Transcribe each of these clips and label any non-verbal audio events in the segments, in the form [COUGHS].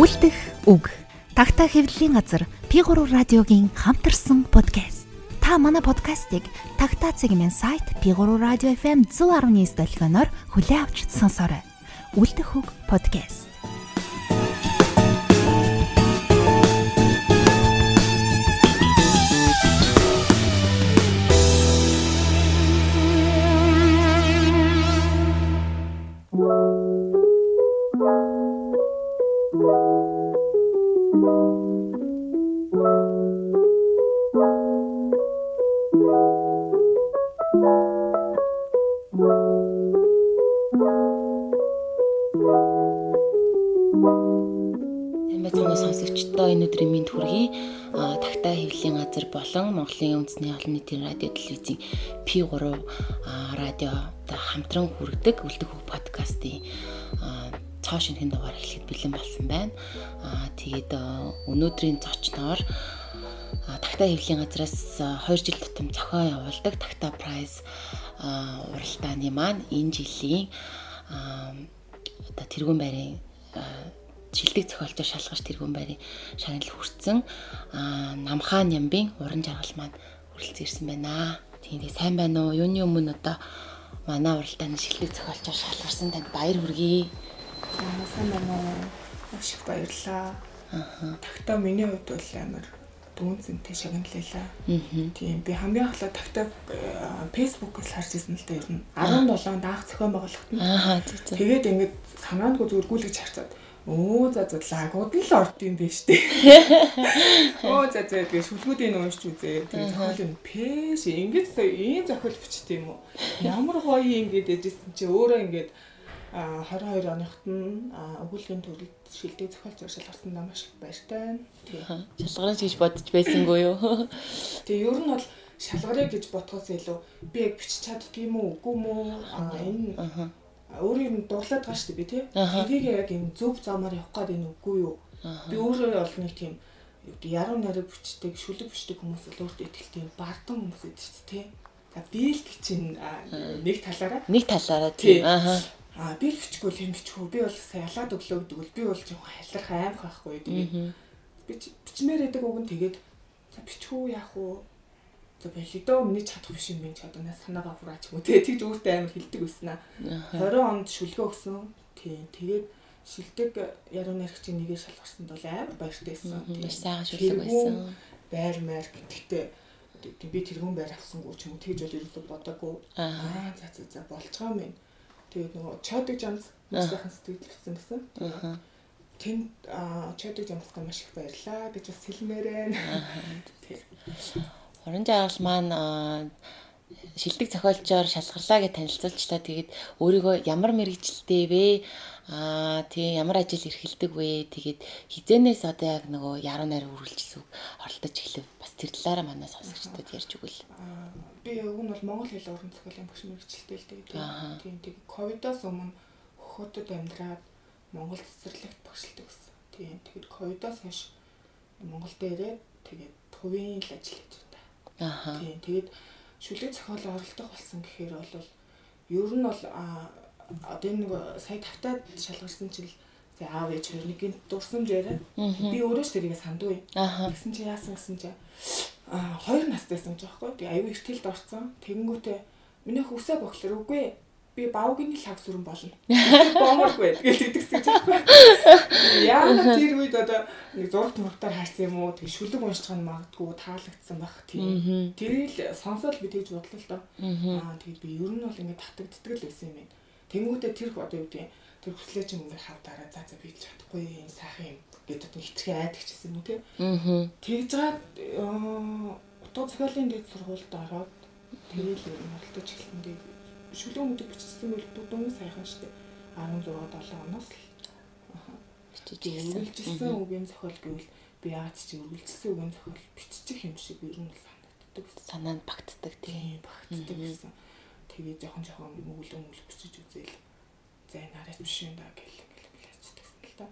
Үлдэх үг. Тагтаа хэвлэлийн газар P3 радиогийн хамтарсан подкаст. Та манай подкастыг Тагтаа цэгмэн сайт P3 радио FM 119 долгионоор хүлээн авч сонсоорой. Үлдэх үг подкаст. Болон Монголын үндэсний олон нийтийн радио телевизийн P3 радио хамтран хүргэдэг үлдэх хөв подкастын цоо шинхэн дугаар эхлэхэд бэлэн болсон байна. Тэгээд өнөөдрийн зочноор Тагтаа хэвлийн газраас 2 жил тутам зохион явуулдаг Тагтаа Prize уралдааны маань энэ жилийн оо тэргуун байрын шилдэг зохиолчоор шалгаж тэргүүн байрын шагнал хүрсэн намхаан нямбын уран жаргал маань хүрэлцэн ирсэн байна. Тийм тийм сайн байна уу? Юуны өмнө одоо манай уралдааны шилдэг зохиолчоор шалгарсан танд баяр хүргэе. Сайн байна уу? Маш их баярлалаа. Аа. Тагтаа миний хувьд бол амар дүүнцэнтэй шагналлаа. Тийм би хамгийн анхлаа тагтаа фэйсбүүкээс харж ирсэн л дээ ер нь 17 даах зохион байгуулалт нь. Аа. Тэгээд ингээд санаандгүй зүгээр гүйлгэж харцаад Оо за за лагууд л орд юм биш үү? [LAUGHS] Оо за за тэгээ шүлгүүдийн уншиж үзээ. Тэгээ зохиолын пэш ингэж ийм зохиол бичдэг юм уу? Ямар гоё юм гээд дэжсэн чи өөрөө ингээд а 22 оныхт нь өгүүлгийн төрөлд шилдэг зохиолч уршил гарсан нам маш баяртай. Тэгээ шалгарч гэж бодож байсангүй юу? [LAUGHS] Тэгээ ер нь бол шалгарыг гэж бодхоос илүү би яг бичиж чаддгийм үү үгүй мүү? А энэ өөрөө юм дурлаад байгаа шүү дээ би тий. Тэрийг яг юм зөв замаар явах гээд энэ үгүй юу? Би өөрөө бол нэг тийм яруу найраг бичдэг, шүлэг бичдэг хүмүүс л өөртөө ихтэй тийм бардан хүмүүс байдаг шүү дээ тий. За би л бичин нэг талаараа нэг талаараа тий. Аа. Аа би л бичихгүй л юм бичихгүй. Би бол ялаад өглөө гэдэг бол би бол жоохон халах аимх байхгүй. Тэгээд би бичмээр байдаг уг нь тэгээд за бичихгүй яах вэ? За болидоо миний чадах биш юм би ч одоо санаагаа хураач юм. Тэгээ тэгж өөртөө амар хилдэг байсан аа. 20 онд шүлгөө өгсөн. Тийм. Тэгээд шилдэг яруу найрагчийн нэгээр шалгарсанд бол амар баяртай байсан. Маш сайхан шүлэг байсан. Байр маяг гэхдээ би тэрүүн байр авсангүй ч юм тэгж бол ерөөсө бодоагүй. Аа за за за байгаа юм. Тэгээд нөгөө жамс маш сайхан сэтгэл хэлсэн гэсэн. Аа тэнд чодог жамсгаа маш их баярлаа гэж бас хэлмээр байна. Тийм. Уран жаргал маань шилдэг зохиолчоор шалгарлаа гэж танилцуулчлаа. Тэгээд өөрийгөө ямар мэрэгчлээ вэ? Аа тий ямар ажил эрхэлдэг вэ? Тэгээд хизэнээс одоо яг нөгөө яруу найр үргэлжлэсүг оролдож эхлэв. Бас тэр талаараа манай сонсогчдод ярьж өгвөл. Би уг нь бол монгол хэл уран зохиолын багш мэрэгчлээ л дээ. Тийм тэгээд ковидоос өмнө хотод амьдраад монгол цэцэрлэгт багшилдаг гэсэн. Тийм тэгээд ковидоос хойш Монголд ирээд тэгээд хувийн л ажил хийж Аа. Тийм. Тэгээд шүлэг зохиол оролдох болсон гэхээр бол ер нь бол одоо нэг сая тавтаад шалгарсан чил тэг аав ээж хоёрын дурсамж яриа. Би өөрөө ч тэрийг сандгүй. Тэгсэн чи яасан гэсэн чи хоёр настайсан ч аахгүй. Тэг аюу ихтэлд орцсон. Тэгэнгүүтээ миний хөвсөө бохлоор үгүй би бавгийн лаг сүрэн болно. Бооморгүй тэгэл [LAUGHS] тэгдэгсэн чинь байхгүй. Яагаад тэр үед одоо нэг зураг турагтаар харсан юм уу? Тэг шүлэг уншиж байгаа нь магадгүй таалагдсан байх тийм. Тэрийг сонсоод би тэгж бодлоо л доо. Аа тэгээд би ер нь бол ингээд татагддаг л байсан юм байна. Тэнгүүтээ тэр одоо юу гэдэг тэр хүслээ чинь ингээд хавтаараа за за би ч чадахгүй юм сайхан юм гэдэг нь хитрхи айдагчсэн юм тийм. Тэгж гад утга зохиолын дэд сургуульд ороод тэрийг ер нь оролдож эхэлсэн дээ шүлэг мөдөг бичсэн бол дүн сайхан штэ 16 7 оноос л бичиж үргэлжилсэн үгийн зохиол гэвэл би яагаад ч үргэлжилсэн үгийн зохиол биччих юм шиг ер нь санагддаг санаанд багтдаг тийм. Багтдаг гэсэн. Тэгээ жоохон жоохон мөглөө мөглөө бичиж үзээл за энэ арай биш юм да гэл хэлчихсэн л да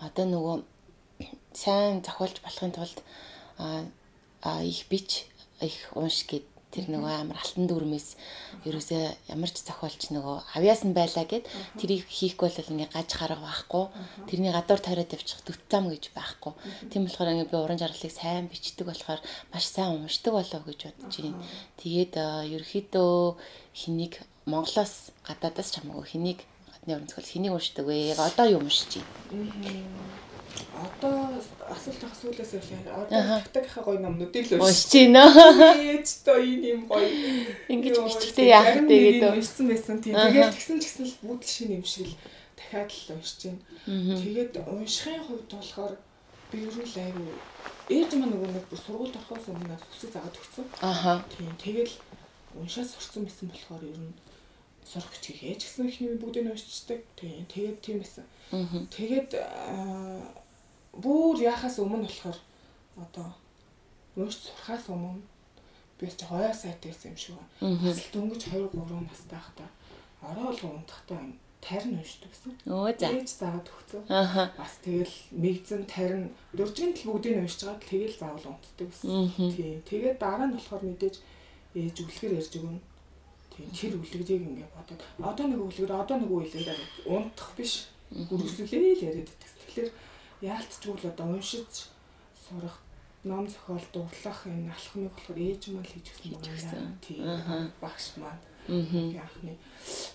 аа одоо нөгөө сайн зохиолж болохын тулд а их бич их унш гэд Тэр нөгөө амар алтан дүрмээс ерөөсөө ямар ч зохиолч нөгөө авьяас нь байлаа гэд тэрийг хийхгүй бол ингээ гаж гарга байхгүй. Тэрний гадуур тариад явчих төв зам гэж байхгүй. Тийм болохоор ингээ би уран жаргалыг сайн бичдэг болохоор маш сайн уншдаг болов гэж бодож байна. Тэгээд ерөөхдөө хэнийг Монголоос гадаадаас ч хамаагүй хэнийг гадны зохиол хэнийг уншдаг вэ? Одоо юу уншиж байна? Одоо асуулт асуулаас эхлээд одоо тагтагийнхаа гоё номнуудыг л уншиж байна. Ээж тоо энэ юм гоё. Ингэж бичгтэй яах вэ гэдэг. Уншсан байсан тийм. Тэгээд тэгсэн ч гэсэн л бүгд шинэ юм шиг л дахиад л уншиж байна. Тэгээд уншихын хувьд болохоор би юу л айгүй ээж маань нөгөө нэг сургуульд орохоос өмнө надад хүсэж заагаад өгсөн. Аха. Тийм. Тэгэл уншаад сурцсан байсан болохоор ер нь сурах бичих ээж гэсэн ихний бүгдийг уншчихдаг. Тийм. Тэгээд тийм байсан. Тэгээд бүр яхаас өмнө болохоор одоо нөөц сурахаас өмнө би ч хоёо сайт байсан юм шиг байна. Бас л дөнгөж 2 3 настай хата ороо л унтахтаа тарин уншдаг гэсэн. Өө за. Ээж заагаад өгсөн. Аа. Бас тэгэл мэгзэн тарин дөржин тэл бүгдийг уншиж байгаа тэгэл заавал унтдаг гэсэн. Тийм. Тэгээд дараа нь болохоор мэдээж ээж үлгэр ярьж өгнө. Тийм. Тэр үлгэрийг ингээ бодоод одоо нэг үлгэр одоо нэг үлгэр унтах биш. Үргэлжлүүлээ л яриад байдаг. Тэгэхээр яалтчгүй л одоо уншиж сурах ном зохиол дурлах энэ алхмыг болохоор ээж маань хийж өгсөн юм байна. Тийм. Багш маань. Яахны.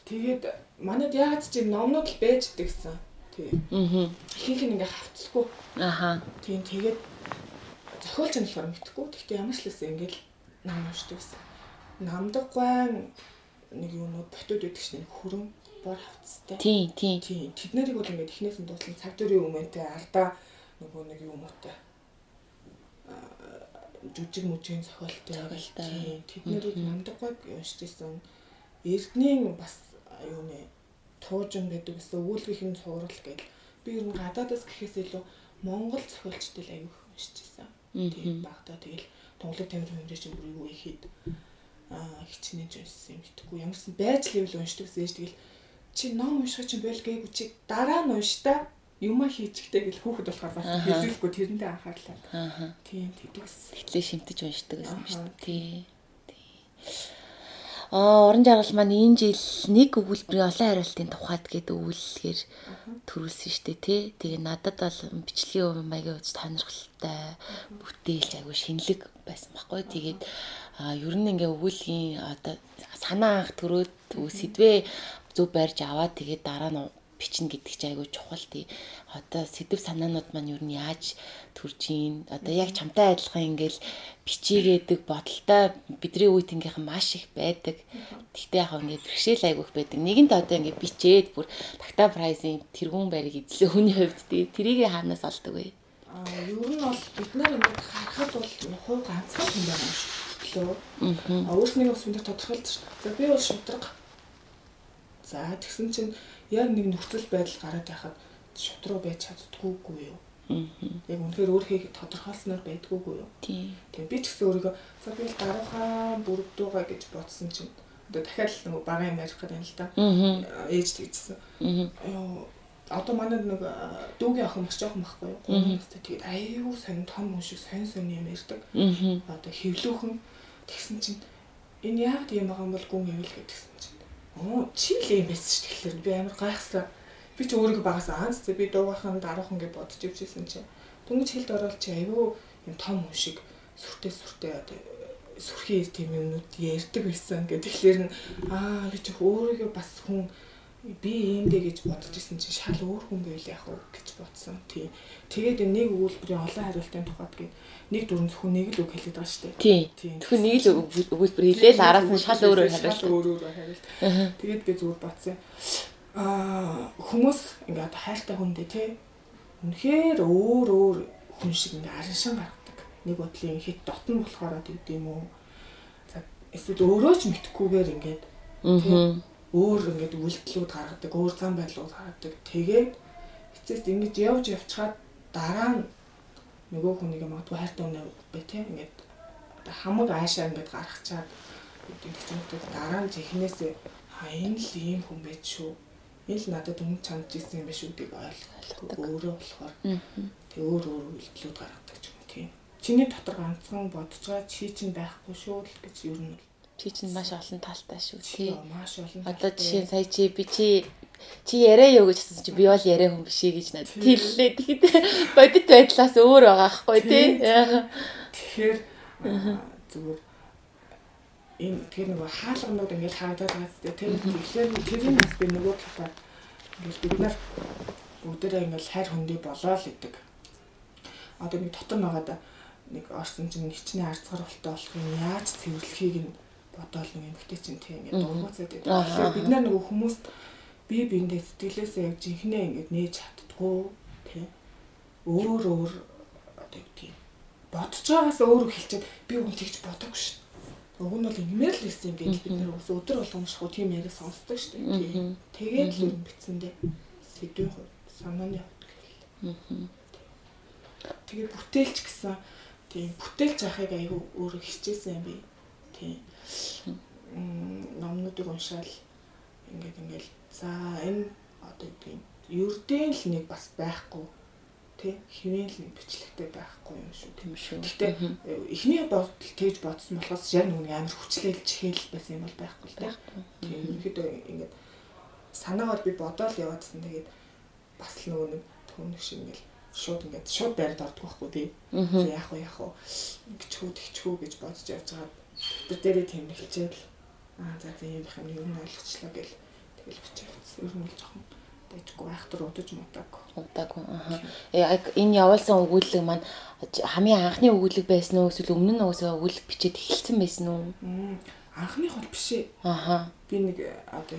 Тэгээд манайд яагаад ч номнууд л байждаг гэсэн. Тийм. Аа. Ихэнх нь ингээ хавцсгүй. Аха. Тийм. Тэгээд зохиолч нь болохоор мэдхгүй. Гэхдээ ямар ч лээс ингээл ном уншдаг гэсэн. Намдаг гайн нэг юунууд ботууд байдаг шнэ хөрөн бор хавцтай. Тийм, тийм. Тийм. Тэд нарыг бол ингээд эхнээс нь дууслан цаг дөрийн өмнөтэй ардаа нөгөө нэг юм уутай. жүжиг мүжгийн зохиолтой. Тийм. Тэд нарыг намдаггүй уншижсэн. Эрдэнийн бас юуны туужин гэдэг гэсэн өгүүлбэрийн цуврал гэл би ер нь гадаадас гэхээс илүү Монгол зохиолчтой л аягүй уншижсэн. Тийм багтаа тэгэл тунгалаг тамир хэмжээ чинь бүр юу ихэд аа хичнээн уншсан юм битггүй. Ямарсан байж л ивэл уншдаг гэсэн тэгэл чи ном унших чинь байлгээгүй чи дараа нь унштай юма хийчихтэй гэл хүүхэд болохоор бас хэлүүлэхгүй тэрэндээ анхаарлаа. Аа. Тийм тэгдэгс. Тэглээ шимтэж уншдаг гэсэн шүү дээ. Тий. Аа уран жаргал маань энэ жил нэг өгүүлбэрийн олон хариултын тухайд гэдэг өгүүлэлгээр төрүүлсэн шүү дээ тий. Тэгээ надад бол бичлэгийн маягийн хувьд сонирхолтой бүтээлч айгу шинэлэг байсан байхгүй. Тэгээд ер нь ингээ өгүүлгийн одоо санаа анх төрөөд сэдвээ зөв барьж аваад тэгээд дараа нь бичнэ гэдэг чинь айгүй чухал тий. Одоо сэдв санаанууд маань юу нь яаж төрж ийн одоо яг чамтай адилхан ингээл бичигээдэг бодолтой бидний үед ингээх маш их байдаг. Тэгтээ яг ингээд бэрхшээл айгүйх байдаг. Нэгэнт одоо ингээд бичээд бүр такта прайзын тэргүүн байрыг эзлээ хүний хувьд тий. Тэрийг хаанаас олдог вэ? Аа ер нь бол бид нар ингээд харахад бол хувь ганцхан юм байна шүү. Аа өөрснийгөө бас өндөр тодорхойлж. За би бол шудраг За тэгсэн чинь яг нэг нөхцөл байдал гараад байхад шудруу байж чаддгүйгүй юу? Яг үнэхээр өөрхийг тодорхойлсноор байдгүйгүй юу? Тийм. Тэгээ би ч гэсэн өөрийгөө за би л дараахан бүрдүүгээ гэж бодсон чинь одоо дахиад л нэг бага юм ярих гэдэг юм л да. Ээж тэгжсэн. Аа одоо манай нэг дүүгийн охин маш жоохон байхгүй юу? Гурван настай тэгээд аюу сонь том хүн шиг сонь сонь юм ярьдаг. Одоо хөвлөөхөн тэгсэн чинь энэ яг тийм байгаа юм бол гүн ивэл гэдгсэн чинь Оо чи л юм байсан шүү тэгэхээр би амар гайхсан. Би ч өөрийгөө багаас аанц би дуугахан дараахан гэж бодож ивчихсэн чи. Дөнгөж хэлд орол чи айгүй юм том хүн шиг сүртэй сүртэй сүрхий тийм юмнууд ярьдаг байсан гэдэг. Тэгэхээр нь аа би ч өөрийгөө бас хүн би иймдээ гэж бодож исэн чинь шал өөр хүн байл яах вэ гэж бодсон. Тий. Тэгээд нэг өгүүлбэрийн олон хариултын тухайд гээд нэг дүрэн зөвхөн нэг л үг хэлээд байгаа шүү дээ. Тий. Зөвхөн нэг л өгүүлбэр хэлээл араас нь шал өөрөөр хариулт. Шал өөрөөр хариулт. Тэгээд би зүгээр бодсон. Аа хүмүүс ингээд хайртай хүндээ тий. Үнэхээр өөр өөр хүн шиг ингээд араншин гаргадаг. Нэг бодлын хит дотн болохоор тэгдэм үү. За эсвэл өөрөө ч мэдхгүйгээр ингээд тий өөр ингээд үйлдэлүүд гаргадаг, өөр зам байдлууд гаргадаг. Тэгээд эцэст ингэж явж явчаад дараа нь нөгөө хүнийг магадгүй хайртай үнэ бай тээ ингээд хамаг аашаа ингээд гаргачаад чимэгтэй дараа нь жихнээсээ а энэ л ийм хүн байж шүү. Энэ л надад өмнө чанд ирсэн юм биш үү гэдэг ойлголт өөрөө болохоор тэг өөр өөр үйлдэлүүд гаргадаг юм тийм. Чиний дотор ганцхан бодож байгаа чи чинь байхгүй шүү л гэж ер нь Чи чинь маш олон талтай шүү тий. Маш олон. Одоо жишээ нь сая чи би чи чи яриа юу гэж хэлсэн чи би бол яриа хүн биш ээ гэж надад хэллээ. Тэгэхэд бодит байдлаас өөр байгаа хгүй тий. Тэгэхээр зүгээр энэ тэр нэг хаалганууд ингээд хаагдаад байгаа зү тэр тэгэхээр тэрийн бас би нөгөө талаар ингээд бид нар бүгдээрээ ингээд хайр хөндий болоо л гэдэг. Одоо нэг дотор байгаа нэг орсон чинь нэг чинь арцгар болтой болох юм яаж цэвэрлэхийг нь бодоол нэг эмгтэй чинь тийм ингээд дургуцаад байдаг. Тэгэхээр бид нар нөгөө хүмүүст би биэндээ сэтгэлээсээ яг жинхнээ ингээд нээж чаддгүй тийм өөр өөр одоо тийм бодож байгаас өөрөө хэлчихэд би хүн тэгж бодоггүй шүү. Уг нь бол ингэмээр л хэлсэн гэж бид нар ус өдөр болгон шахуу тийм яриа сонсдог шүү дээ. Тэгээд л юм битсэндээ сэдвийн хувьд санааны хувьд гэхэл. Тэгээд бүтээлч гэсэн тийм бүтээлч ахыг айгүй өөрөө хичээсэн юм би. Тийм номнуудыг уншаал. Ингээд ингээл за энэ одоо тийм ердийн л нэг бас байхгүй тий? Хэвэн л нэг бичлэгтэй байхгүй юм шүү. Тийм шүү. Гэтэ эхний бодол тэгж бодсон болохоос яг нэг амар хүчлээл чихэл байсан юм бол байхгүй л да. Тийм ерөнхийдөө ингээд санаагаар би бодоол яваадсан. Тэгээд бас л нөгөө нэг түүнэг шиг ингээл шууд ингээд шууд байрд ордог байхгүй тий. Яг уу яг уу ингэчүү тэгчүү гэж бодож явж байгаа. Тэр дээрээ тийм хэлчихэл аа за тийм байх юм юу нь ойлгочлаа гэл тэгэл бичиж ер нь л жоохон дэжгүй айхтар удаж мутаагүй. Удаагүй. Аа. Яг энэ явуулсан өгүүлэг маань хамгийн анхны өгүүлэг байсан уу эсвэл өмнө нь уусаа өгүүлэг бичээд эхэлсэн байсан уу? Анхных бол биш ээ. Аха. Би нэг одоо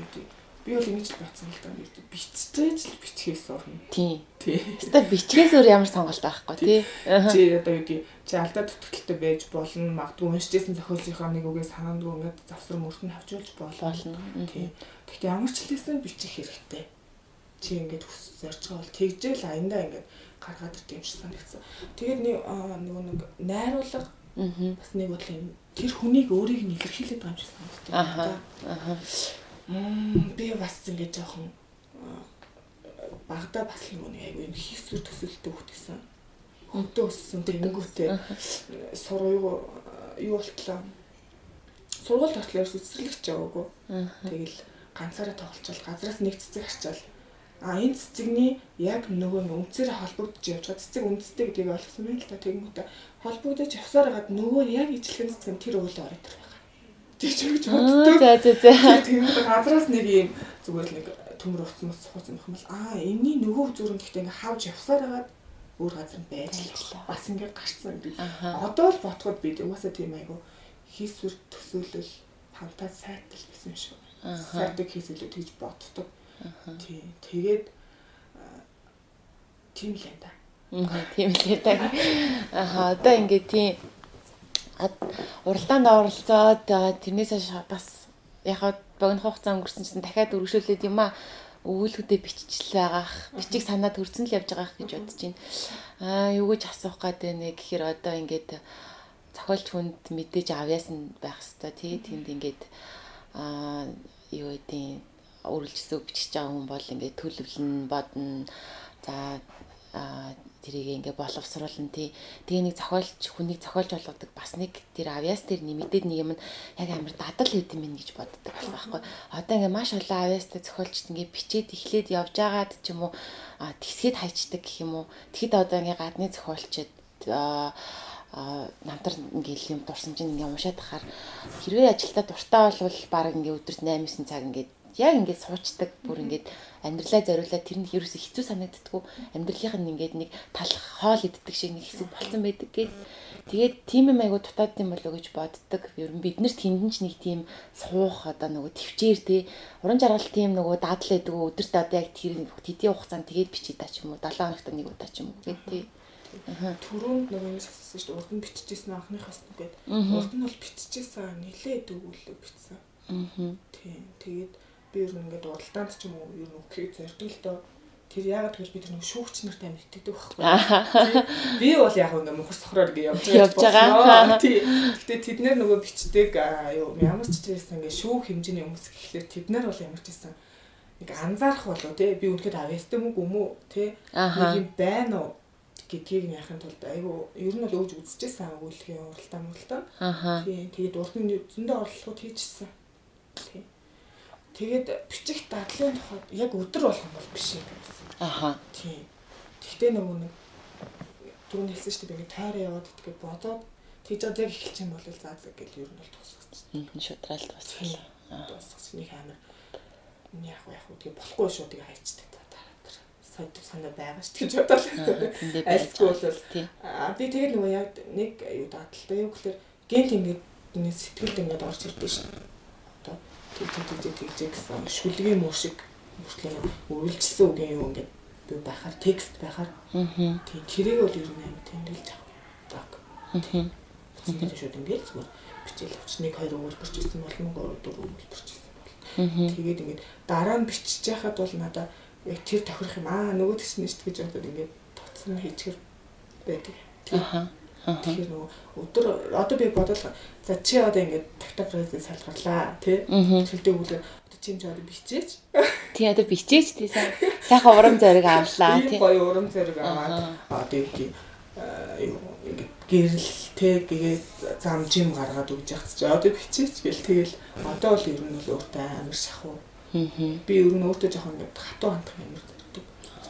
би бол ингэж л бацсан л да. Биччихэж л бичгээс орно. Тийм. Тий. Хэвээ бичгээс өөр ямар сонголт байхгүй тий. Чи одоо юу гэдэг чи алдаа дутагдaltaй байж болно. Магадгүй уншижсэн зохиолчийнхаа нэг үгээ санаандгүй ингээд завсар мөртөнд авчулж болно. Тий. Гэхдээ ямар ч хэлсэн бичих хэрэгтэй. Чи ингээд хүс зорж байгаа бол тэгжэл аяндаа ингээд гаргаад ирд юм шиг санагдсан. Тэгээд нэг нөгөө нэг найруулга бас нэг бол юм тэр хүнийг өөрийг нь илэрхийлээд байгаа юм шиг санагддаг. Аха. Аха би бас ингэ жоохон багада бас юм нэг айгүй юм хийсвэр төсөлтөд өгдөгсөн. Хөвдөө өссөн тэнгүүтээ сургуу юу болтлоо. Сургууль татлаар үсрэглэгч яваагүй. Тэгэл ганцаараа тоглолцол газраас нэг цэцэг харчаал. А энэ цэцэгний яг нөгөө үнцээр холбогдож явж байгаа цэцэг үндэстэй гэдгийг ойлгосон байна л да. Тэгэнгүүтээ холбогдож явсаар хагаад нөгөө яг ижлэхэн цэцэг тэр өөлөө ороод ирэх тэгж өгч боддог. За за за. Тэгээд газраас нэг юм зүгээр л нэг төмөр уцсан ус суусан юм бол аа энэний нөгөө зүрэн гэхдээ ингээ хавж явсаар хагаад өөр газар байж л бас ингээ гарцсан би. Одоо л ботход би угаасаа тийм айгу хийсвэр төсөөлөл хамтаа сайтал гэсэн шүү. Сайтыг хийсэлээ тэгж боддог. Тийм. Тэгээд тийм л юм да. Тийм л юм да. Аха одоо ингээ тийм уралдаанд оролцоод тэрнээс бас яг богино хугацаа өнгөрсөн чинь дахиад өргөжүүлээд юм а өгүүлбэрүүдээ биччихл байгаах, бичиг санаа төрсөн л явж байгаах гэж бодож байна. Аа юу гэж асуух гэдэг нэ гэхээр одоо ингээд зохиолч хүнд мэдээж авьяас нь байх хэвээр тий тэнд ингээд аа юу гэдэг үргэлжлэл бичиж байгаа хүн бол ингээд төлөвлөн бодно. За аа тэрийг ингээ боловсруулна тий. Тэгээ нэг зохиолч хүнийг зохиолж болгодог бас нэг тэр авиас дээр нэмэгдээд нэг юм яг амар дадал хэд юм гэж боддог бас байхгүй. Одоо ингээ маш олон авиастай зохиолчд ингээ бичээд эхлээд явж байгаад ч юм уу тэгсгээд хайчдаг гэх юм уу. Тэгэхэд одоо ингээ гадны зохиолчд намтар ингээл юм дурсан чинь ингээ уншаад тахаар хэрвээ ажилдаа дуртай болвол баг ингээ өдөрт 8-9 цаг ингээ яг ингээд суучдаг бүр ингээд амьдралаа зориулаад тэр нь ерөөсө хэцүү санагддггүй амьдралынх нь ингээд нэг талах хоол иддэг шиг нэг хэсэг болцсон байдаг гээд тэгээд тийм юм айгу дутаад юм болоо гэж боддог ер нь биднэрт хиндэн ч нэг тийм суух одоо нөгөө төвчээр те уран жаргал тийм нөгөө дадал байдаг өдөрт одоо яг тэр хэдийн хугацаанд тэгээд бичиж даа ч юм уу 7 хоногт нэг удаа ч юм уу гээд тий Төрөнд нөгөө юм асуусан шүү дээ. Урд нь биччихсэн анхныхаас нүгээд. Урд нь бол биччихсэн нилээд өгүүлээ бичсэн. Аа. Тийм. Тэгээд би ер нь ингээд уралдаанд ч юм уу ер нь өгөхийг зорддог л доо. Тэр яагаад гэвэл би тэр нэг шүүгч нарт амьд итгэдэг байхгүй. [LAUGHS] Би бол яг ингээд мөнхөр сохроор ингээд явж байгаа. Гэтэ тэд нэр нөгөө бичдэг юу ямар ч тэрсэн ингээд шүүх хэмжээний хүмүүс гэхлээр тэд нар бол ямар ч байсан нэг анзаарах болоо тий би үнэхээр авьяастай мүү гүм үү тий нэг юм байна уу гэдгийг яхахын тулд айгу ер нь бол өвж үзчихсэн агуулгын уралдаан мөрөлтөө. Аха. Тийм тэгээд урд нь зөндөө орлогууд хийжсэн. Тийм. Тэгээд бичих дадлын тухайд яг өдөр болгон бол биш юм. Аха. Тийм. Гэхдээ нөгөө нэг түрүүн хэлсэн шүү дээ би тойроо яваад идэх бодоод тэгж одоо яг эхэлчих юм бол заа заа гэж ер нь бол тусгацсан. Мм шудралт бас. Тусгацсан нэг амар яг яг үгүй болохгүй шүү тэгээ хайчдаг содор санаа байгаа шүү гэж бодлоо. Альсгүй бол би тэгээд нөгөө яг нэг юу дадлаа юу гэхээр гент ингээд нэг сэтгэлд ингээд орж ирдэ шин. Одоо тэг тэг тэг тэг тэг гэсэн шүлгийн муу шиг мөртлөө үргэлжсэн үгийн юу ингээд би байхаар текст байхаар тийм тэрийг бол ер нь амар тэмдэглэж авах. Аа. Тэгээд шууд ингээд зүгээр бичээл авч нэг хоёр өгүүлбэрч ирсэн бол нэг гурав дөрөв өгүүлбэрч ирсэн бол. Тэгээд ингээд дараа нь бичиж яхад бол надаа яг тэр тохирох юм аа нөгөө төсний шүү гэж бодоод ингээд тоцсон хийчихэр байдаг. Аха. Тэгэхээр нөгөө өдөр одоо би бодлоо за чи одоо ингээд тактагрээс салгарлаа тий. Шилдэг үлээ одоо чи ч одоо бичээч. Тий одоо бичээч тий сайхан урам зориг авлаа тий. Гоё урам зориг аваад одоо юу юу ингээд гэрэл те тэгээд зам жим гаргаад өгч яхаж чи одоо бичээч гэл тэгэл одоо л ер нь бол өөртөө амар шахуу Би ер нь өөртөө жоохон ингэ хатуу хандах юм ярьдаг.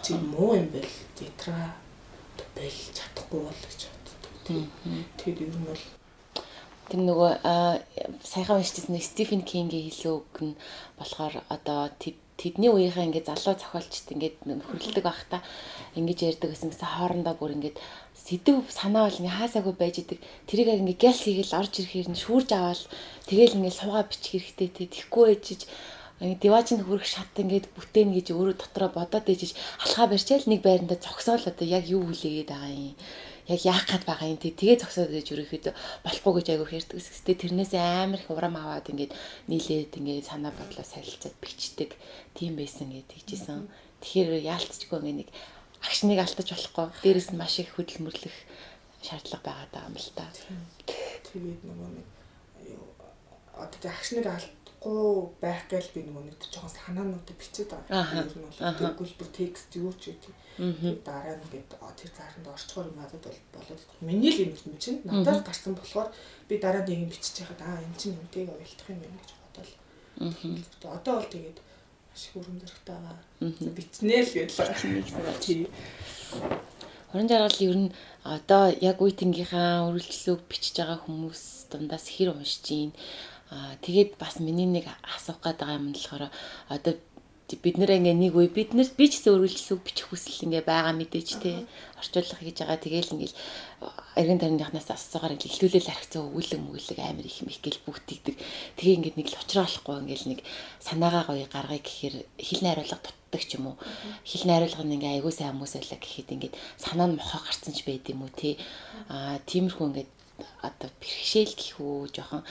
Чи муу юм бэл тетра бэл чадахгүй бол гэж боддог. Тэгэхээр ер нь бол. Тэр нөгөө саяхан уншижсэн Стивен Кингийн хэлсэн үг нь болохоор одоо тэдний үеийнхээ ингээд залуу зохиолчд ингээд хөрлөдөг байхдаа ингэж ярьдаг гэсэн гэсэн хоорондоо бүр ингээд сэдв санаа бол ингээ хаасаагүй байж идэг. Тэрийг ингээ гялс хийгээл орж ирэхээр нь шүүрж аваад тэгэл ингээ суугаа бичих хэрэгтэй тэгэхгүй ээжиж диважинд хүрэх шат ингээд бүтээн гэж өөрөө дотроо бодоод ээжиж алхаа барьчаал нэг байранда зогсоол одоо яг юу хүлээгээд байгаа юм яг яах гээд байгаа юм. Тэгээ зогсоод гэж ерөөхдөө болохгүй гэж айгүй хэрдэг гэстэй тэрнээс амар их урам аваад ингээд нийлээд ингээд санаа бодлоо солилцоод бичдэг тийм байсан гэж тэгжсэн. Тэгэхээр яалтчгүй ингээд нэг агшныг алтаж болохгүй. Дээрэс нь маш их хөдөлмөрлөх шаардлага байгаа даа юм л та. Тэгээд нөгөө нэг одоо агшныг алт чадахгүй байх гээл би нөгөө нэг жоохон санаануудыг бичээд байгаа. Ер нь бол өгүүлбэр текст юу ч гэдэг. Дараа нь ингээд тэр зааранд орчгоор юм надад бол болоод миний л юм чинь надаас гарсан болохоор би дараа нэг юм бичиж яхад аа энэ чинь юмтэйг ойлгох юм байна гэж бодоод. Одоо бол тэгээд маш хөрөм зөрөгтэй байгаа. Бичнээ л гэж л тийм. Хорон жаргал ер нь одоо яг үеийнхээ үргэлжлэлөг бичиж байгаа хүмүүс дундаас хэр уншиж гин Аа тэгээд бас миний нэг асуух гээд байгаа юм болохоор одоо бид нэр ингээ нэг үе бид нар би ч гэсэн өргөлжсөн бичих хүсэл ингээ байгаа мэдээж те. Орчуулга хийж байгаа. Тэгээл ингээл эргэн тойрныхнаас асуугаар илүүлэл архицсан өвлөн мөглөг амар их юм их гэл бүгдийгдэг тэгээ ингээ нэг л уучраалахгүй ингээл нэг санаагаа гоё гаргая гэхээр хил найруулга дутдаг ч юм уу. Хил найруулга нь ингээ айгуу сайн хүмүүс байлаа гэхэд ингээ санаа нь мохоо гарцсан ч байд юм уу те. Аа тиймэрхүү ингээ одоо бэрхшээл гэх үү жоохон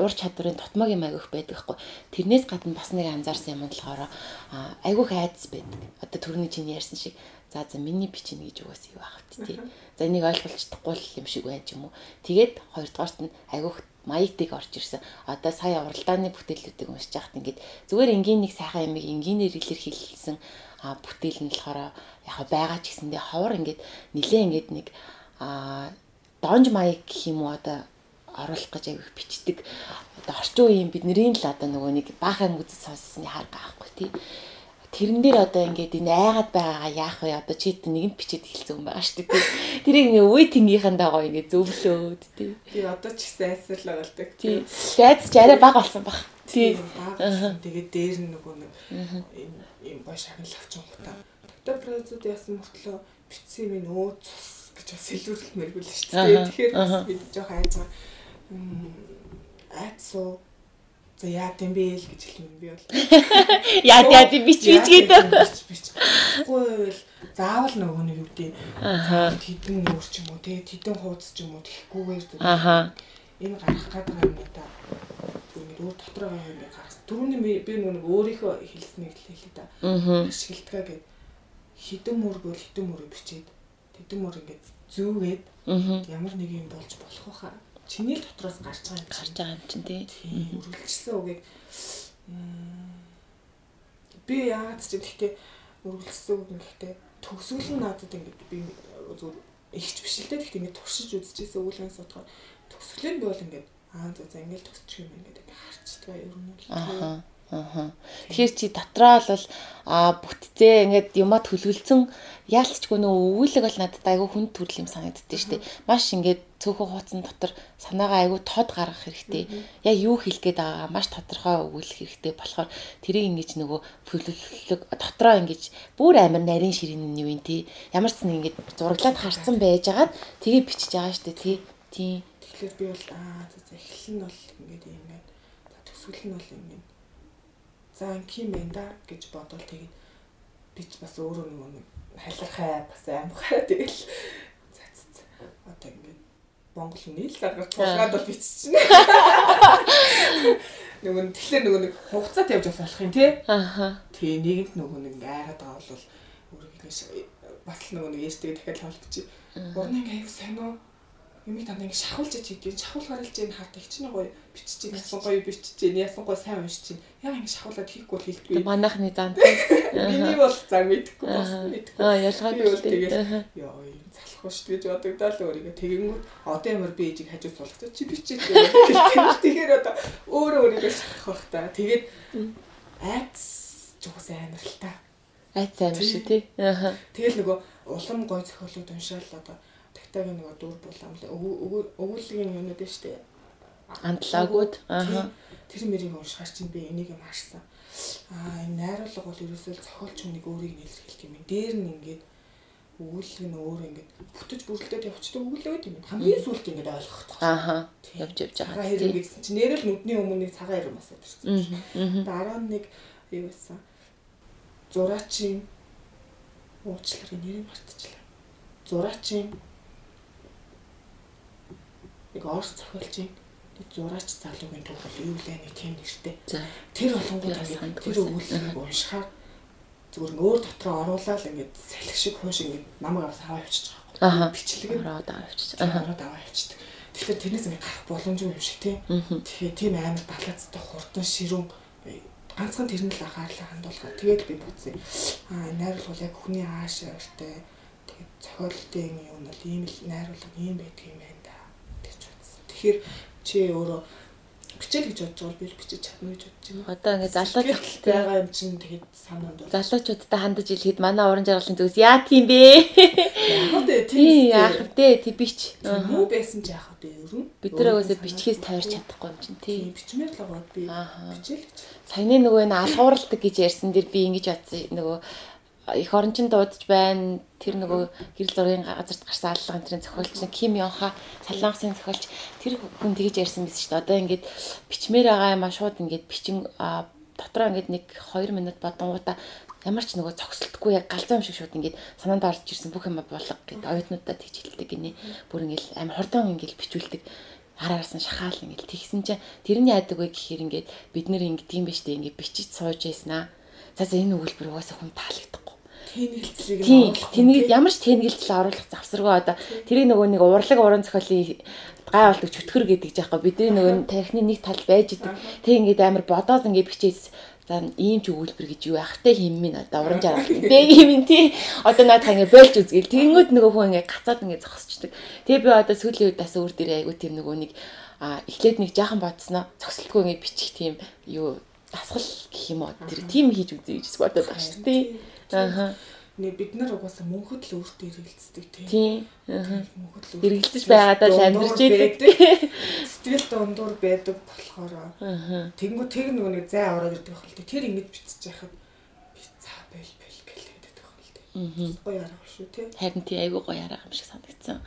ур чадварын тотмог юм айгүйх байдаг хгүй. Тэрнээс гадна бас нэг анзаарсан юм болохоор айгүйх айдас байдаг. Одоо түрүүний чинь ярьсан шиг за за миний бичнэ гэж угаас юу аах вэ тий. За энийг ойлголцдохгүй юм шиг байж юм уу. Тэгээд хоёрдугаарт нь айгүйх маягтыг орж ирсэн. Одоо сая уралдааны бүтээлүүдийг уншиж байхад ингээд зүгээр энгийн нэг сайхан ямиг энгийнээр илэрхийлсэн а бүтээл нь болохоор яг байгаа ч гэсэндээ ховор ингээд нилээ ингээд нэг а донж маяг гэх юм уу одоо оруулах гэж аяг бичдэг. Одоо орчин үеийн бидний л одоо нөгөө нэг баахан үзэл сонссны харга аахгүй тий. Тэрэн дээр одоо ингээд энэ айгаад байгаагаа яах вэ? Одоо чи нэгэнд бичээд хэлсэн юм байгаа шүү дээ. Тэрийг ингээ үе тэнгийнхандаа гоё ингээ зөвлөөд тий. Би одоо ч ихсэн айсарлаа болдог. Тий. Дайц ч арай бага болсон баг. Тий. Тэгээд дээр нь нөгөө нэг юм юм гоё шагнал авч байгаа. Доктор Прозод яасан мөртлөө бичсэн юм нөө цус гэж бас илүүрлэмээр бүл шүү дээ. Тэгэхээр бас би жоох айж байгаа айцсуу за яа гэм бэ л гэж хэлмэн би бол. [LAUGHS] Яа яа би бич бич гэдэг бич бич гойл заавал нөгөө нэг юу гэдэг. Хідэн нүүр ч юм уу те хідэн хуудас ч юм уу тэгэхгүйгээр зүг. Энэ гарах гэдэг юм да зүгээр өөр дотроо юм гарах түрүүний би нөгөө өөрийнхөө хэлснийг л хэлээ да ашигладгаа гэд хідэн мөр бол хідэн мөрөө бичээд хідэн мөр ингээд зүүгээд ямар нэг юм болж болох байхаа чиний л дотроос гарч байгаа юм гарч байгаа юм чинь тий. Үргэлжлсэн үгийг би яагаад ч гэхдээ үргэлжлсэн үг гэхдээ төгсгөл нь надад ингээд би зүгээр ихч биш л дээ. Тэгтээ ингээд туршиж үзчихсэн өвлгэн судахаар төгсгөл нь бол ингээд аа за за ингээд төгсчих юм ингээд харцдаг ер нь л. Аа. Аа. Тэгэхээр чи дотроо бол а бүтцээ ингээд юмаа төлөвлөсөн яалтчгүй нөө өвүүлэг бол надад айгүй хүнд төрөл юм санагддээ штэ. Маш ингээд цөөхөн хууцсан дотор санаагаа айгүй тод гаргах хэрэгтэй. Яг юу хэлэх гээд байгаагаа маш тодорхой өгүүлэх хэрэгтэй болохоор тэрийг ингэж нөгөө төлөвлөлөг дотроо ингэж бүр амар нарийн ширийн нь юу юм тий. Ямар ч нэг ингэж зураглаад харсан байжгаад тгийг бичиж байгаа штэ тий. Тий. Тэгэхээр би бол аа за эхлэл нь бол ингээд юм байна. Төсвөл нь бол юм за инким байна да гэж бодвол тэгээд би ч бас өөрөө нэг халахаа бас амхаа тэгэл одоо ингээд Монгол нийл гаргаж тулгаад бол биччихнэ. Нөгөө нь тэгэхээр нөгөө нэг хугацаа тавьж бас болох юм тий. Аха. Тий нэгэнд нөгөө нэг айгаад байгаа бол өөрөө бас нөгөө нэг ээжтэйгээ дахиад хавлчих. Урны аяг сайн уу? Юмыг дандаа ингэ шахуулж хийдэг. Шахуул гаргалж ийн харт их чинь гоё бичиж ийн ясан гоё бичиж ийн ясан гоё сайн уншиж ийн. Яг ингэ шахуулаад хийхгүй хэлдэггүй. Манайхны зан. [LAUGHS] Миний бол за мэдхгүй бас мэдхгүй. Аа ялгаагүй л тэгээд ёо юм залах ба шүү гэж бодогдоо л өөрийгөө тэгэнгүүт одоо ямар би ээжийг хажууд суулгах чи бичиж. Тэгэхээр одоо өөрөө өөрийгөө шахах бах та. Тэгээд айц жуус амар л та. Айц амар шүү тий. Тэгэл нөгөө улам гоё зохиолууд уншаал одоо тагтагийн нэг дүр булам өгүүлгийн юмнууд нь штэ. Андлаагууд аа тэр мэрийг уншихаар чинь би энийг юм харсан. Аа энэ найруулга бол ерөөсөө зохиолч хүнийг өөрийг нэлэрхийлэх юм. Дээр нь ингээд өгүүлэг нь өөр ингээд бүтэж бүрлдээд явчихдаг өгүүлэг юм. Хамгийн сүүлд ингээд ойлгох. Аа явж явж байгаа. Хэрэг гэсэн чинь нэрэл нүдний өмнө цагаан хэрэг бас ирсэн. Тэгээд 11 юу байсан? Зураачийн уучлаарай нэрийг мартчихлаа. Зураачийн нэг орс зохиолчийн зураач залуугийн төв бол юу лээ нэг тийм нэртэй. Тэр болгонгууд ингээд тэр өгүүлбэрийг уншихаар зүгээр өөр дотроо оруулаад ингээд салхи шиг хууш ингээд намайг авс аваа авчиж байгаа. Бичлэг ороод аваа авчиж. Ороод аваа авчиж. Тэгэхээр тэрнээс ингээд гарах боломжгүй юм шиг тийм. Тэгэхээр тийм амар балаацтай хурдан ширүүн ганцхан тэр нь л анхаарлаа хандуулгаа. Тэгээд би бодсон. Аа найруулга яг хүний аашаа өртөө тэгээд зохиолтын юм бол ийм л найруулга ийм байдаг юм байна Тэгэхээр чи өөрөө бичээл гэж бодож байгаа би бичиж чадна гэж бодож байна. Одоо ингээд залууч байгаа юм чинь тэгэхэд санаанд байна. Залуучуудтай хандаж хэлэхэд манай уран жаргалын зүгс яа тийм бэ? Яг үү тийм яах вэ? Тий бич. Муу байсан ч яах вэ ер нь? Бид нар өөөсөө бичгээс тойрч чадахгүй юм чинь тий. Бичмээр л байгаа би. Бичээл гэж. Саяны нөгөө энэ алгууралдаг гэж ярьсан дэр би ингэж бодсон нөгөө эх орончин дуудаж байна. Тэр нөгөө гэрэл зургийн газарт гарсан аллага энэ зохиолч Ким Йонха Солонгосын зохиолч тэр хүн тэгж ярьсан биз шүү дээ. Одоо ингээд бичмээр байгаа юм а шууд ингээд бичин дотроо ингээд нэг 2 минут бодонгуудаа ямар ч нөгөө зогсолтгүй яг галзуу юм шиг шууд ингээд санаанд орж ирсэн бүх юм болго гэд оюутнуудаа тэгж хэлдэг гинэ. Бүр ингээд амар хурдан ингээд бичүүлдэг араарсан шахаал ингээд тэгсэн чинь тэрний яадаг вэ гэхээр ингээд бид нэр ингээд юм биш үү ингээд бичиж сууж яснаа. За за энэ өгүүлбэр угаасаа хүн таалагдахгүй тэнэгэлцлийг нь. Тэнийг ямар ч тэнэгэлцэл оруулах завсаргүй одоо. Тэрийг нөгөө нэг урлаг уран зохиолын гай болдог чөтгөр гэдэг жаахгүй бидний нөгөө тархины нэг тал байж идэг. Тэг ингээд амар бодоод ингээд бичээс. За ийм ч өгүүлбэр гэж юу ахтай химмин одоо уран жаргал бэ юм тий. Одоо наадах ингээ бойлж үзгээл тэгэнгүүт нөгөө хүн ингээ гацаад ингээ зогсчдаг. Тэгээ би одоо сүүлийн үед бас өөр дээр айгу тийм нөгөө нэг а эхлээд нэг жаахан бодсноо зогсолтгүй ингээ бичих тийм юу дасгал гэх юм уу? Тэр тийм хийж үзье гэж бодоод байна шүү дээ Аа. Нэг бид нар угаасаа мөнхөд л өөртөө хэрэгэлцдэг тийм. Мөнхөд л хэрэгэлцэж байгаадаа л амьдарч байдаг. [LAUGHS] Сэтгэл дундуур байдаг болохоор. Аа. Тэнгүү тэг нөгөө нэг зай ороод ирдэг байх л дээ. Тэр ингэж бичиж яхад би цаа бэл бэл бэл гэдэг байх л дээ. Аа. Гоё арга шүү тий. Харин тий айгүй гоё арга юм шиг санагдсан.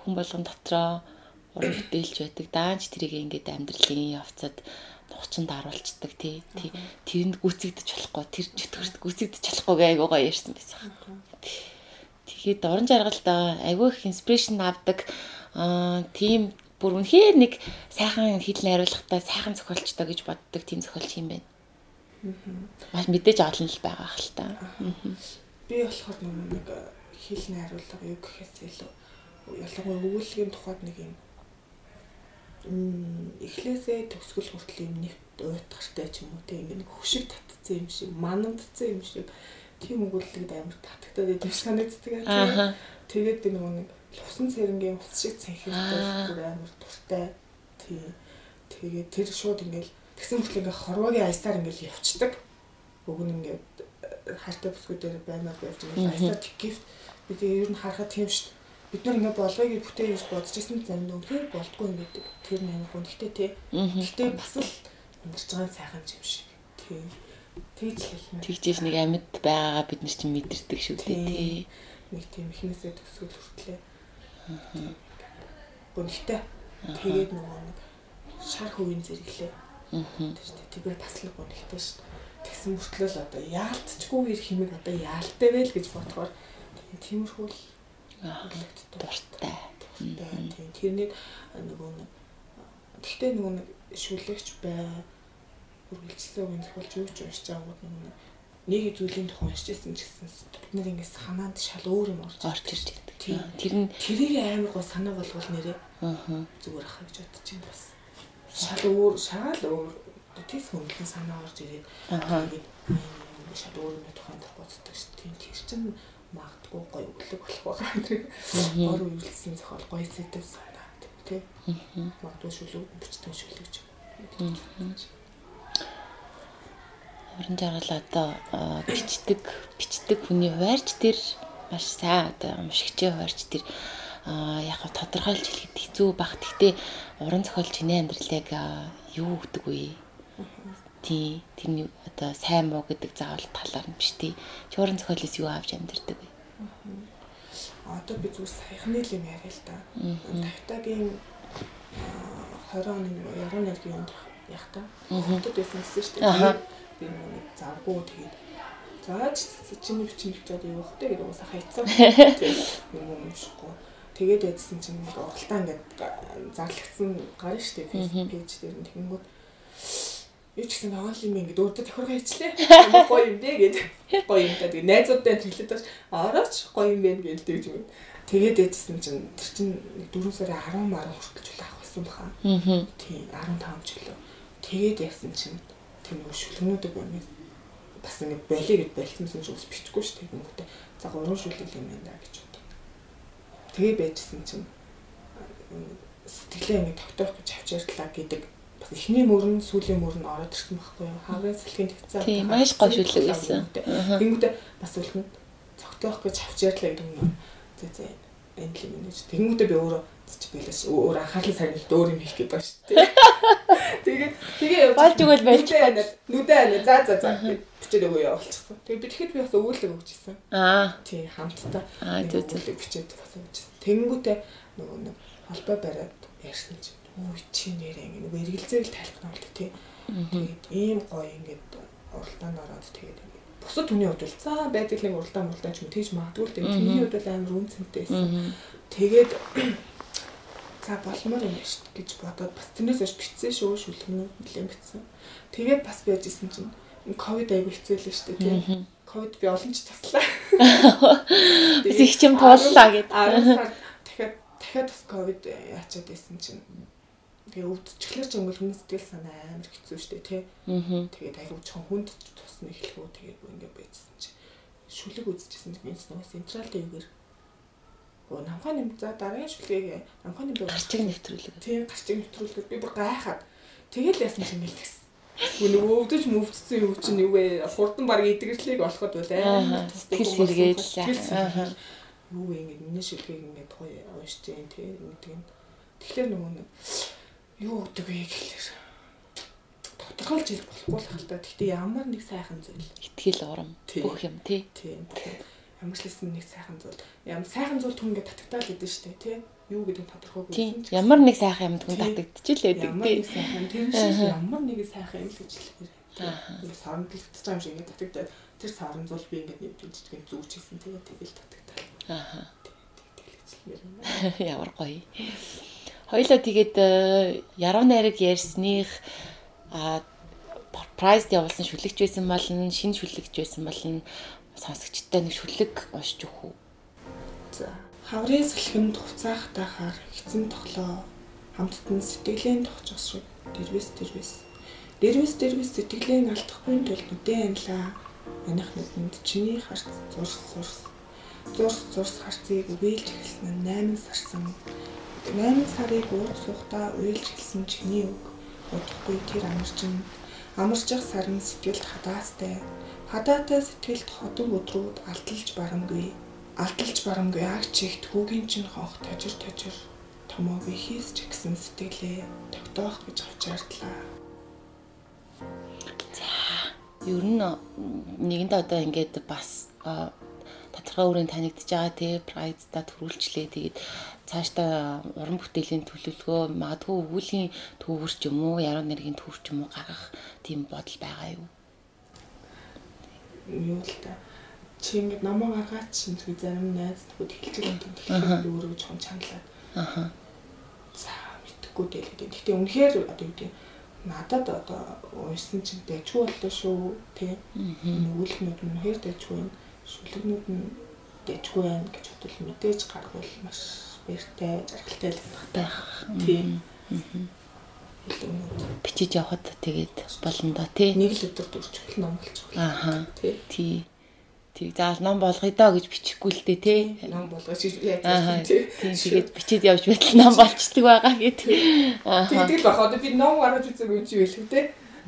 Хүн болгон дотроо уран бүтээлч байдаг. Даанч тэрийг ингээд амьдралын явцад хуучинд харуулцдаг тий. Тэрэнд гүцэгдэж болохгүй тэр чөтгөрт гүцэгдэж болохгүй айгуу гоё ярьсан байсан. Тэгэхэд орон жаргалд айгүй их инспирэшн авдаг аа тийм бүр үнэхээр нэг сайхан хэл найруулгатай сайхан зохиолчтой гэж боддог тийм зохиолч юм байна. Маш мэдээж олон л байгаа хэл та. Би болохоор нэг хэл найруулга юу гэхээс илүү ялангуяа өгүүлгийн тухайд нэг юм эхлээсээ төгсгөл хүртэл юм нэг уйтгартай ч юм уу те ингээ нэг хөшиг татцсан юм шиг манамдсан юм шиг тийм өгүүлэлт амар татагтаад идэв санагддаг. Аа. Тэгээд би нөгөө нэг лусан цэрэнгийн ус шиг бүр амар дуртай. Тий. Тэгээд тэр шууд ингээл тэгсэн мэт ингээ хорвогийн аясаар ингээл явцдаг. Нь ингээд хайртай бүсгүүдээр баймаар явж байгаа. Аясаар гэвч би тэгээ ер нь харахад тийм шүү. Бид нар ингээ болгоёг бүтээ гэж бодож исэн зам үнхээр болдгоо юм гэдэг. Тэр нэг хүн гэхдээ тий. Гэхдээ бас л амьдарч байгаа сайхан юм шиг. Тий. Тэгж л хэлмээр. Тэгжээс нэг амьд байгаагаа бид нар чинь мэдэрдэг шүү дээ тий. Нэг тийм ихнээсээ төсгөл хүртлээ. Гүнхтэй. Тэгээд нөгөө нэг шар хөвийн зэрэглээ. Аа. Тэгээ бас л гүнхтэй шүү дээ. Тэгсэн мөртлөө л одоо яалтчгүй их химиг одоо яалтай вэ л гэж бодохоор тиймэрхүү л дуртай. Тийм тэрний нөгөө нэг гэхдээ нөгөө нэг шүлэгч бай үргэлжлсэн үгэн зохиолч юу ч уншиж байгаагүй нөгөө нэг зүйлийн тухай уншижсэн ч гэсэн бид нэр ингээс санаанд шал өөр юм орж орж ирж байдаг. Тийм. Тэр нь тэрийг амар гоо санаа болгол нэрээ аа. зүгээр ахаа гэж бодож байна бас. Шал өөр шал өөр тийс хөндлөн санаа орж ирээд Аа. шал өөр юм тухайд боддог шүү. Тийм тэр чинь магадгүй гоё өглөг болох байгаа. Гор үйлсэн зохиол гоё сэдв санаа тий. Магадгүй шүлэг бичдэг шүлэгч. Уран жаргал одоо бичдэг бичдэг хүний хуваарч тэр маш сайн одоо уншигчийн хуваарч тэр яг хав тодорхойлж хэлэхэд хэцүү баг. Гэхдээ уран зохиол чиний амьдралыг юу гэдэг вэ? Тий, тэрний одоо сайн муу гэдэг заавал талаар нь биш тий. Чи уран зохиолоос юу авч амьдэрдэг вэ? Одоо би зүгээр саяхны л юм яриа л да. Тавтагийн 20 оны яруу найргийн онд яг та. Хотод байсан гэсэн шүү дээ. Би нэг завгүй тэгээд зааж чиний бичмэл [LAUGHS] одоо юу хөхтэй гэдэг уусаа хайцсан. Тэгээд юм юмшгүй. Тэгээд байдсан чинь нэг уралдаа ингээд зарлагдсан гарна шүү дээ Facebook пэйж дээр тэгэнгүүт юу ч гэсэн юм ингээд өөдөө тохиргоо хийчлээ. Гоё юм бэ гэдэг. Гоё юм та тэгээд найзуудтай тэглээд бас орооч гоё юм байна гэж тэгж юм. Тэгээд ээжсэн чинь тэр чинь 4 сарын 10 маар хүртэл жил авах байсан баха. Аа. Тийм 15 жилөө. Тэгээд яасан чинь тэр нөгөө шүлгнүүдийг өнөө бас ингэ болиё гэд болцсон чинь ус бичихгүй шүү дээ. Тэнгүүтээ за гурван шүлэг юм байна гэж бодсон. Тэгээ байжсэн чинь сэтгэлээ ингэ тогтоох гэж авч ярьлаа гэдэг эхний мөрөн сүүлийн мөрөн ороод ирсэн байхгүй юу? Хаврын сэлхийн тэгцээ. Тийм, маш гоё шүлэг байсан. Тэнгүүтээ бас үлгэн цогтоох гэж авч ярьлаа гэдэг юм. Зэ зэ энэ л юм гэж. Тэнгүүтээ би өөрөө чи билээс өөр анхаарлын сарнилд өөр юм хийх гээд байгаа шүү дээ. Тэгээд тэгээ явж Болж игэл байж байна. Нүдэ байна. За за за бичээд өгөө явуулчихсан. Тэгээд би тэгэхэд би бас өгүүлэг өгчихсэн. Аа. Тий хамтдаа Аа, зөө. өгүүлэг бичээд бас өгчихсэн. Тэнгүүтээ нөгөө нэг холбоо бариад ярьсан чинь өө чи нэрээ ингэ нөгөө эргэлзээл тайлах нь болдог тий. Тэгээд ийм гоё ингээд уралдаанд ороод тэгээд ингээд бусад хүний хувьд бол за байдаг л нэг уралдаан уралдаан ч юм тэгж магадгүй л тэгээд миний хувьд бол амар үнцэнтэй байсан. Тэгээд [COUGHS] за болмоор юм шүү гэж бодоод бас тэрнээс хойш битсэн шүү шүлгэнүүд нэлээд битсэн. Тэгээд бас байж исэн чинь ковид аягүй хэцүү л шүү дээ тий. Ковид би олон ч таслаа. [LAUGHS] Бас их юм тууллаа гэд. 10 сар дахиад дахиад бас ковид яачаад байсан чинь тэгээ өвдчихлэр ч өнгөл хүний сэтгэл санаа амар хэцүү шүү дээ тий. Аа. Тэгээд чон хүнд тусна эхлэхүү тэгээд ингээд байжсэн чинь шүлэг үзчихсэн чинь энэ нөгөө централ дэвгэр Өө намхаа нэм за дараагийн шүлгийг намхаа нэм Гарчиг нэвтрүүлэг. тийм гарчиг нэвтрүүлдэг би бүр гайхаад тэгэл яасан чинь гэлтгсэн. Гүн өвдөж мөвдсөн юу чинь юу вэ? Хурдан баг идэгэрлийг олоход бол Аа, сэтгэл сэргээд л Аа. аа. Юу вэ ингэ миний шүлгийг ингэ гоё уншиж гэдэг юм. Тэгэхээр нөгөө нэг юу гэдэг вэ гэхэлэр тодорхойлж хэл болохгүй л хальтаа. Гэхдээ ямар нэг сайхан зүйл. Итгэл урам Тийм. бүх юм тий. Тийм. Ямар ч лсэн нэг сайхан зүйл. Ямар сайхан зүйл түн ингэ татагтаал гэдэг шүү дээ, тий. Юу гэдэг нь тодорхойгүй. Тийм. Ямар нэг сайхан юмд хүн Тийм. татагдчихил байдаг Ямар тий. нэг сайхан тэр шиг ямар нэг сайхан юм л гэж хэлэхээр. Тэгээ сарндлагдчих юм шиг ингэ татагдаад тэр сарн зул би ингэ нэвдэж жижиг зүүж хийсэн тэгээ тэгэл татагдал. Аа. [LAUGHS] Ямар гоё. Хоёлоо тэгээд э, яруу найраг ярьсных а прайз явуулсан шүлэгч байсан болно, шинэ шүлэгч байсан болно. Сонсогчтой нэг шүлэг уншиж өгөх үү? За. Хаврын салхинд хуцаах тахаар эцэн тоглоо. Хамттан сэтгэлийн тогчос шиг дэрвэс дэрвэс. Дэрвэс дэрвэс сэтгэлийн алдахгүй тул нүдэн анлаа. Аних нүдэнд чиний харц зурс зурс зурс зурс харцыг үгээлж эхэлсэн нь 8 сарсан. 8 сарыг уур сухтаа уйлж эхэлсэн чиний үг. Удахгүй тэр амарчин амарчих сарн сэтгэлд хадаастай. Хадаатай сэтгэлд хотон өдрүүд алдалж барамгүй. Алдалж барамгүй агч ихт хүүгийн чинь хонх тажир тажир томоог хийс ч гэсэн сэтгэлээ тогтоох гэж авчаарлаа. Ер нь нэгэндээ одоо ингээд бас тодорхой үрийн танигдж байгаа тий прайзда төрүүлчлээ тэгээд цаашдаа уран бүтээлийн төлөвлөгөө магадгүй өгүүлгийн төвөрч юм уу яруу нэргийн төвөрч юм уу гаргах тийм бодол байгаа юу? Юу л та чи ингэ намаа гаргаад чинь зарим найз нөхөд хэлж байгаа юм өөрөө жоохон чангалаад. Аха за мэдхгүй дээ л гэдэг. Гэхдээ үнэхээр одоо юу гэдэг надад одоо уйсан чинь дэжгүй боллоо шүү тий. Нүгэлнүүд нь үнэхээр дэжгүй юм. Шүлэгнүүд нь дэжгүй байна гэж бодвол мэдээж гаргуул маш баяртай, жаргалтай л байх. Тий. Бичиж явахад тэгээд болно доо тий. Нэг л өдөр дурчвал ном болчих. Ааха. Тий. Тэг заал ном болгоё доо гэж бичихгүй л дээ тий. Ном болгож яаж тийм тий. Тэгээд бичээд явж байтал ном болчдөг байгаа гэдэг. Аа. Тэгдэг л бахаа. Би ном гаргаж үзээгүй юм чи байлгүй тий.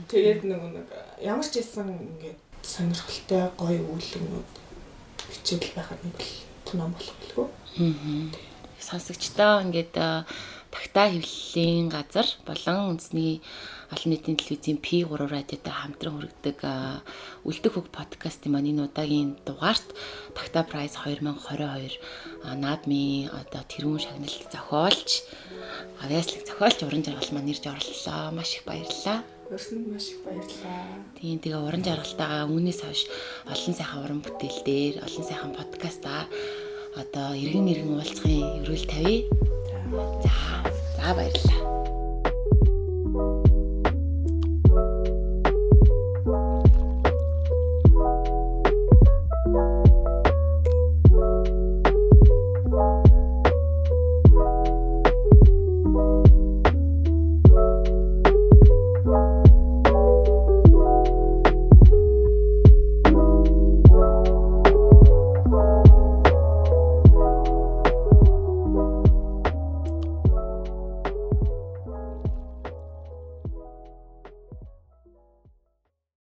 Тэгээд нэг нэг ямар ч байсан ингээд сонирхолтой гоё үйлнүүд бичээл байхад нэг л ном болох билгүй. Аа. Сонсогчдоо ингээд тагтаа хэвлэлийн газар болон үндэсний олон нийтийн телевизийн P3 радиотой хамтран хүргэдэг Үлдэх хөг подкастын маань энэ удаагийн дугаарт Такта Прайз 2022 наадмын одоо тэрүүн шагналыг зохиолч авьяаслыг зохиолч уран жаргал маань нэрж оролцлоо. Маш их баярлалаа. Өрсөнд маш их баярлалаа. Тийм тэгээ уран жаргалтайгаа үүнээс хойш олон сайхан уран бүтээл дээр олон сайхан подкастаа одоо эргэн эргэн уулзахын өрөөл тавья. За. За баярлалаа.